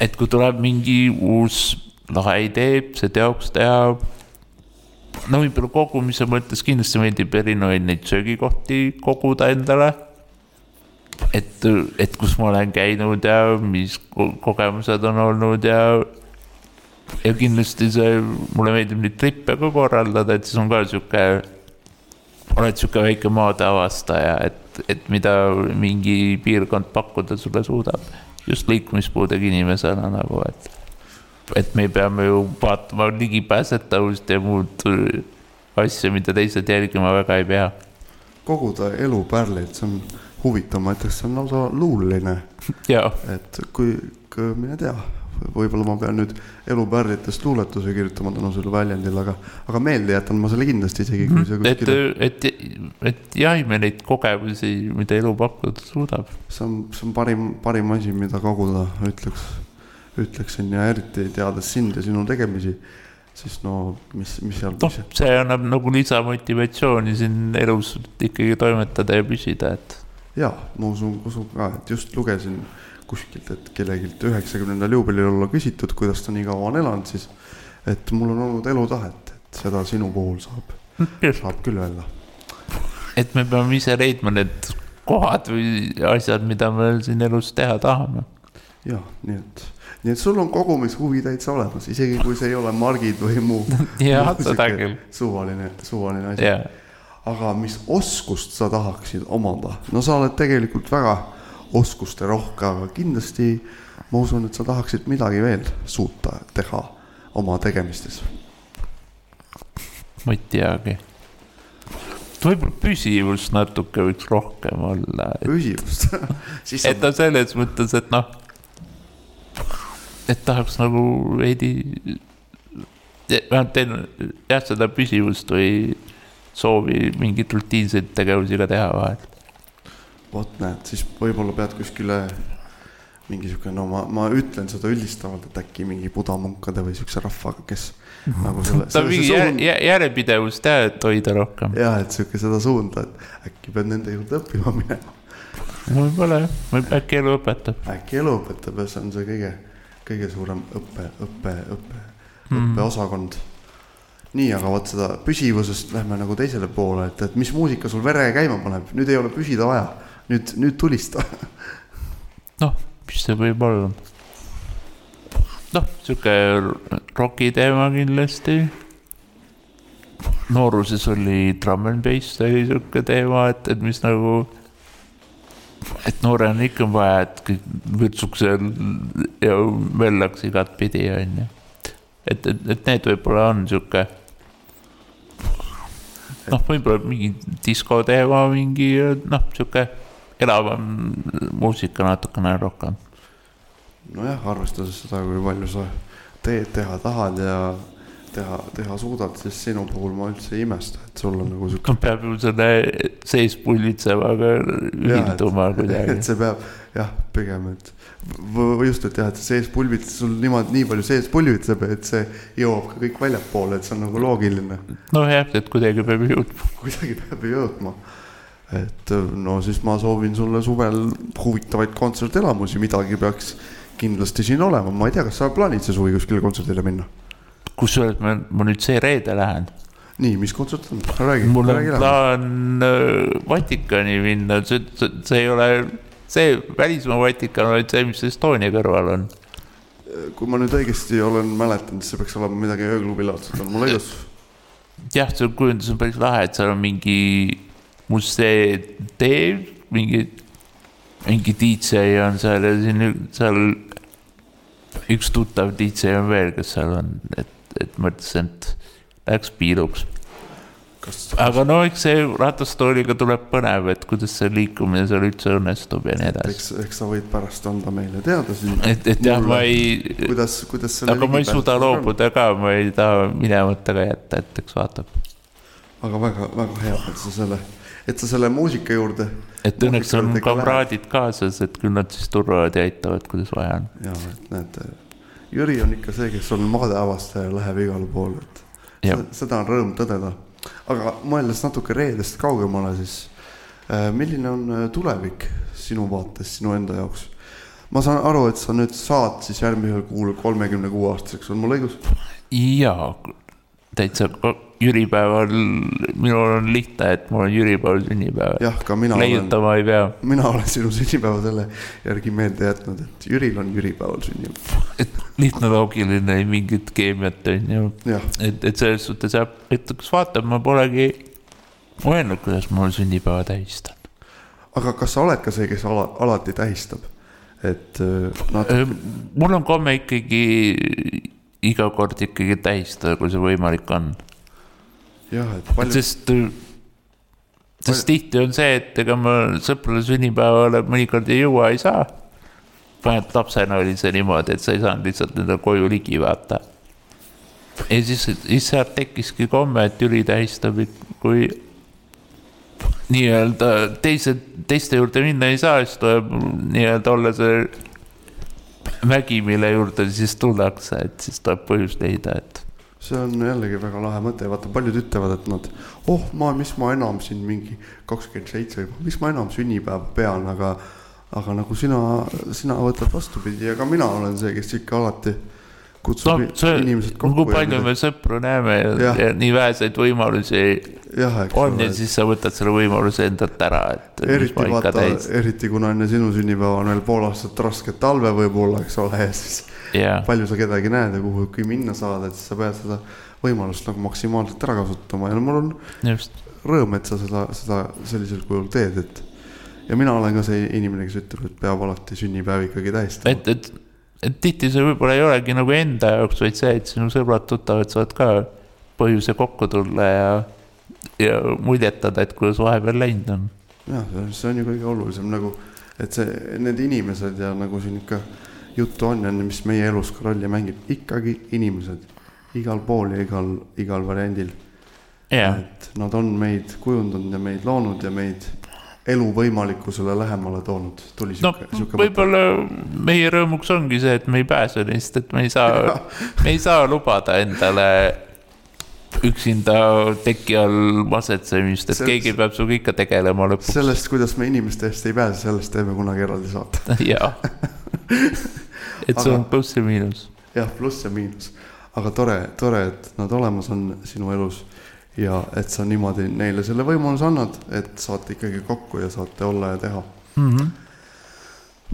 et kui tuleb mingi uus lahe idee, see teoks teha. no võib-olla kogumise mõttes kindlasti meeldib erinevaid neid söögikohti koguda endale et, et kus ma olen käinud ja mis kogemused on olnud ja ja kindlasti see, mulle meeldib neid trippe ka korraldada, et siis on ka sihuke, oled sihuke väike maade avastaja, et, et mida mingi piirkond pakkuda sulle suudab. Just liikumispuudega inimesena nagu, et, et me peame ju vaatama ligipääsetavust ja muud asju, mida teised jälgima väga ei pea. koguda elupärleid, see on huvitav, ma ütleks, see on lausa luuline. et kui, kui mine tea võib-olla ma pean nüüd elupärlitest luuletuse kirjutama tänu sellele väljendile, aga, aga meelde jätan ma selle kindlasti isegi, kui see kuskil. et, et, et jahime neid kogemusi, mida elu pakkuda suudab. see on, see on parim, parim asi, mida koguda, ütleks, ütleksin ja eriti teades sind ja sinu tegemisi siis no mis, mis seal. noh, see annab nagu lisamotivatsiooni siin elus ikkagi toimetada ja püsida, et. ja ma usun, usun ka, et just lugesin kuskilt, et kellelgi üheksakümnendal juubelil olla küsitud, kuidas ta nii kaua on elanud, siis et mul on olnud elutahet, et seda sinu puhul saab, saab küll öelda. et me peame ise leidma need kohad või asjad, mida me siin elus teha tahame. ja nii et, nii et sul on kogumishuvi täitsa olemas, isegi kui see ei ole margid või muu. jah, seda küll. suvaline, suvaline asi aga mis oskust sa tahaksid omada? no sa oled tegelikult väga oskusterohke, aga kindlasti ma usun, et sa tahaksid midagi veel suuta teha oma tegemistes. ma ei teagi. võib-olla püsivust natuke võiks rohkem olla. püsivust Sa... et no selles mõttes, et noh, et tahaks nagu veidi, vähemalt teen jah, seda püsivust või soovi mingeid rutiinseid tegevusi ka teha vahel. Vot näed, siis võib-olla pead kuskile mingi sihuke, no ma, ma ütlen seda üldistavalt, et äkki mingi budamunkade või siukse rahvaga, kes mm -hmm. nagu selle. ta mingi suund... järjepidevust jah, et hoida rohkem. jah, et sihuke seda suunda, et äkki pead nende juurde õppima minema. võib-olla jah, võib äkki elu õpetab. äkki elu õpetab ja see on see kõige, kõige suurem õppe, õppe, õppe mm., õppeosakond. nii, aga vot seda püsivusest lähme nagu teisele poole, et, et mis muusika sul vere käima paneb, nüüd ei ole püsida vaja, nüüd, nüüd tulista noh mis see võib olla? noh, sihuke roki teema kindlasti. nooruses oli drum and bass oli sihuke teema, et, et mis nagu, et noorena ikka on vaja, et kõik vürtsuks seal ja möllaks igatpidi, onju. et, et, et need võib-olla on sihuke noh, võib-olla mingi diskoteema, mingi noh, sihuke elavam muusika natukene rohkem. nojah, arvestades seda, kui palju sa teed teha tahad ja teha, teha suudad, siis sinu puhul ma üldse ei imesta, et sul on nagu sihuke. peab ju selle sees pulbitsevaga ühilduma kuidagi. et see peab jah, pigem, et või just, et jah, et sees pulbitseb, sul niimoodi nii palju sees pulbitseb, et see jõuab ka kõik väljapoole, et see on nagu loogiline. nojah, et kuidagi peab jõudma. kuidagi peab jõudma et no siis ma soovin sulle suvel huvitavaid kontsertelamusi, midagi peaks kindlasti siin olema, ma ei tea, kas sa plaanid see suvi kuskile kontserdile minna? kusjuures ma, ma nüüd see reede lähen. nii, mis kontsert on, räägi. mul on plaan äh, Vatikani minna, see, see, see ei ole see välismaa Vatikan, vaid see, mis Estonia kõrval on. kui ma nüüd õigesti olen mäletanud, siis see peaks olema midagi ööklubi laadset, on mul õigus? jah, see kujundus on päris lahe, et seal on mingi musee teeb mingi, mingi DJ on seal ja siin seal üks tuttav DJ on veel, kes seal on, et, et mõtlesin, et läheks piiluks. aga no eks see ratastooliga tuleb põnev, et kuidas see liikumine seal üldse õnnestub ja nii edasi. eks, eks sa võid pärast anda meile teada siin. et, et jah, ma ei. kuidas, kuidas aga ma ei suuda loobuda ka, ma ei taha minemata ka jätta, et eks vaatab. aga väga, väga hea, et sa selle et sa selle muusika juurde. et õnneks on kamraadid kaasas, et küll nad siis turvavad ja aitavad, kuidas vaja on. ja, et näed, Jüri on ikka see, kes on maadeavastaja, läheb igale poole, et ja. seda on rõõm tõdeda. aga mõeldes natuke reedest kaugemale, siis äh, milline on äh, tulevik sinu vaates, sinu enda jaoks? ma saan aru, et sa nüüd saad siis järgmisel kuul kolmekümne kuue aastaseks, on mul õigus? jaa, täitsa jüripäeval, minul on lihtne, et mul on jüripäeval sünnipäev. jah, ka mina leiutama olen, ei pea. mina olen sinu sünnipäeva selle järgi meelde jätnud, et Jüril on jüripäeval sünnipäev. et lihtne, loogiline, ei mingit keemiat, on ju. et, et selles suhtes jah, et kas vaatab, ma polegi mõelnud, kuidas ma sünnipäeva tähistan. aga kas sa oled ka see, kes ala, alati tähistab? et äh, nad.... mul on komme ikkagi iga kord ikkagi tähistada, kui see võimalik on jah, et palju. sest, sest tihti on see, et ega ma sõprade sünnipäevale mõnikord ei jõua, ei saa. vähemalt lapsena oli see niimoodi, et sa ei saanud lihtsalt nende koju ligi vaata. ja siis, siis sealt tekkiski komme, et Jüri tähistab, kui nii-öelda teised, teiste juurde minna ei saa, siis tuleb nii-öelda olla see vägi, mille juurde siis tullakse, et siis tuleb põhjust leida, et see on jällegi väga lahe mõte, vaata paljud ütlevad, et nad, oh ma, mis ma enam siin mingi kakskümmend seitse või mis ma enam sünnipäeva pean, aga aga nagu sina, sina võtad vastupidi. Ja ka mina olen see, kes ikka alati kutsub no, see, inimesed kokku. kui palju me sõpru näeme ja, ja. ja nii väheseid võimalusi ja, on ja siis sa võtad selle võimaluse endalt ära, et. eriti vaata, eriti kuna enne sinu sünnipäeva on veel pool aastat rasket talve võib-olla, eks ole, ja siis yeah. palju sa kedagi näed ja kuhu, kui minna saad, et siis sa pead seda võimalust nagu maksimaalselt ära kasutama ja no mul on Just. rõõm, et sa seda, seda sellisel kujul teed, et ja mina olen ka see inimene, kes ütleb, et peab alati sünnipäev ikkagi tähistama. et, et, et tihti see võib-olla ei olegi nagu enda jaoks, vaid see, et sinu sõbrad-tuttavad saavad ka põhjuse kokku tulla ja, ja muljetada, et kuidas vahepeal läinud on. jah, see on ju kõige olulisem nagu, et see, need inimesed ja nagu siin ikka juttu on ja mis meie elus ka rolli mängib, ikkagi inimesed igal pool ja igal, igal variandil. jah, et nad on meid kujundanud ja meid loonud ja meid elu võimalikkusele lähemale toonud. tuli no sihuke, sihuke võib-olla meie rõõmuks ongi see, et me ei pääse neist, et me ei saa, me ei saa lubada endale üksinda teki all masetsemist, et See- keegi peab sinuga ikka tegelema lõpuks. sellest, kuidas me inimeste eest ei pääse, sellest teeme kunagi eraldi saate. jaa. et see on pluss ja miinus. jah, pluss ja miinus, aga tore, tore, et nad olemas on sinu elus ja et sa niimoodi neile selle võimaluse annad, et saate ikkagi kokku ja saate olla ja teha. Mhm.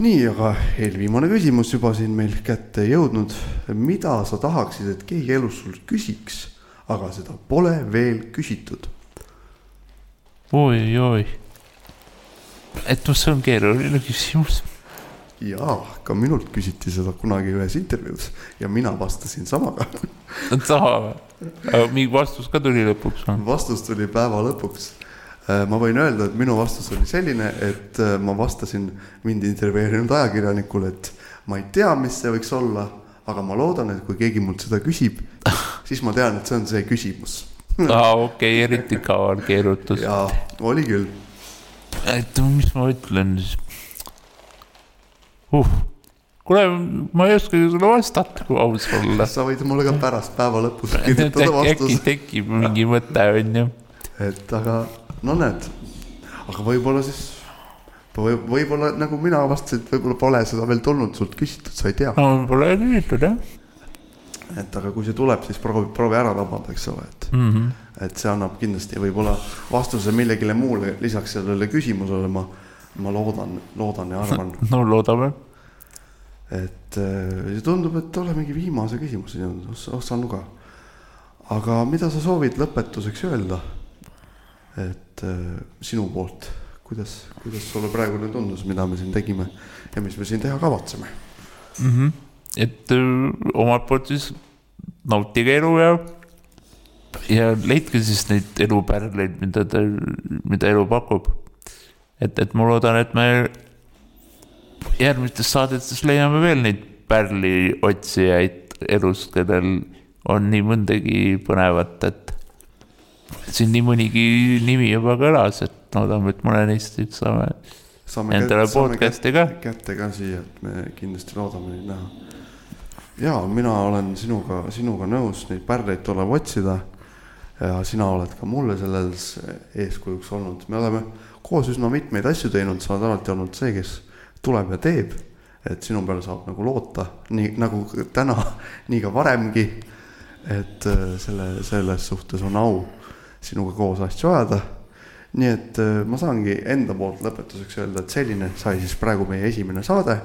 nii, aga eelviimane küsimus juba siin meil kätte jõudnud. mida sa tahaksid, et keegi elus sul küsiks, aga seda pole veel küsitud? oi-oi. et noh, see on keeruline küsimus. jaa, ka minult küsiti seda kunagi ühes intervjuus ja mina vastasin samaga. sama, aga mingi vastus ka tuli lõpuks või? vastus tuli päeva lõpuks. ma võin öelda, et minu vastus oli selline, et äh, ma vastasin mind intervjueerinud ajakirjanikule, et ma ei tea, mis see võiks olla, aga ma loodan, et kui keegi mult seda küsib, siis ma tean, et see on see küsimus. aa, okei, eriti kaval keerutus. ja oli küll. et mis ma ütlen siis uh.. kuule, ma ei oskagi sulle vastata, kui aus olla. sa võid mulle ka pärast päeva lõpus äkki kirjutada äkki vastuse, tekib mingi mõte, onju. et aga no näed, aga võib-olla siis või võib-olla nagu mina vastasin, et võib-olla pole seda veel tulnud sult küsitud, sa ei tea. no pole küsitud jah et aga kui see tuleb, siis proovi, proovi ära tabada, eks ole, et, mm. -hmm. et see annab kindlasti võib-olla vastuse millegile muule lisaks sellele küsimusele, ma, ma loodan, loodan ja arvan, no loodame. Et äh, tundub, et olemegi viimase küsimuseni jõudnud, Ossan ka. aga mida sa soovid lõpetuseks öelda? et äh, sinu poolt, kuidas, kuidas sulle praegune tundus, mida me siin tegime ja mis me siin teha kavatseme? mm. -hmm. et öö, omalt poolt siis nautige elu ja, ja leidke siis neid elupärleid, mida te, mida elu pakub. et, et ma loodan, et me järgmistes saadetes leiame veel neid pärliotsijaid elus, kellel on nii mõndagi põnevat, et siin nii mõnigi nimi juba kõlas, et loodame, et mõne neist siis saame saame endale podcast'i ka. kätte ka siia, et me kindlasti loodame neid näha. ja mina olen sinuga, sinuga nõus neid pärleid tuleb otsida. ja sina oled ka mulle selles eeskujuks olnud, me oleme koos üsna mitmeid asju teinud, sa oled alati olnud see, kes tuleb ja teeb. et sinu peale saab nagu loota, nii nagu täna, nii ka varemgi. et äh, selle, selles suhtes on au sinuga koos asju ajada nii et äh, ma saangi enda poolt lõpetuseks öelda, et selline sai siis praegu meie esimene saade.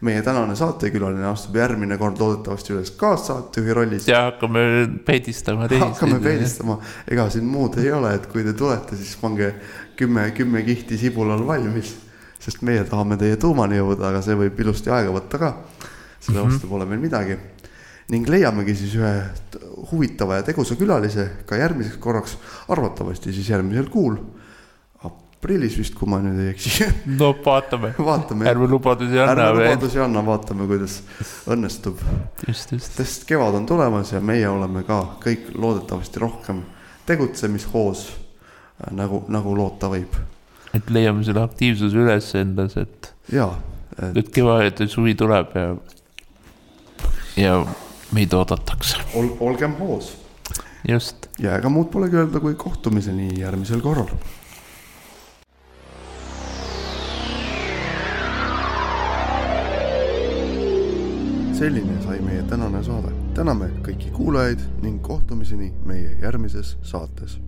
meie tänane saatekülaline astub järgmine kord loodetavasti üles kaassaatejuhi rollis. ja hakkame peedistama teisi. hakkame peedistama, ega siin muud ei ole, et kui te tulete, siis pange kümme, kümme kihti sibulal valmis. Sest meie tahame teie tuumani jõuda, aga see võib ilusti aega võtta ka. selle Mhm. vastu pole meil midagi. ning leiamegi siis ühe huvitava ja tegusa külalise ka järgmiseks korraks, arvatavasti siis järgmisel kuul. aprillis vist, kui ma nüüd ei eksi. no vaatame, vaatame, ärme lubadusi anna ärme lubadusi anna, vaatame, kuidas õnnestub just, just. sest kevad on tulemas ja meie oleme ka kõik loodetavasti rohkem tegutsemishoos, nagu, nagu loota võib. Et leiame selle aktiivsuse üles endas, et, ja, et et kevad ja suvi tuleb ja, ja meid oodatakse, ol, olgem hoos just. ja ega muud polegi öelda, kui kohtumiseni järgmisel korral. selline sai meie tänane saade, täname kõiki kuulajaid ning kohtumiseni meie järgmises saates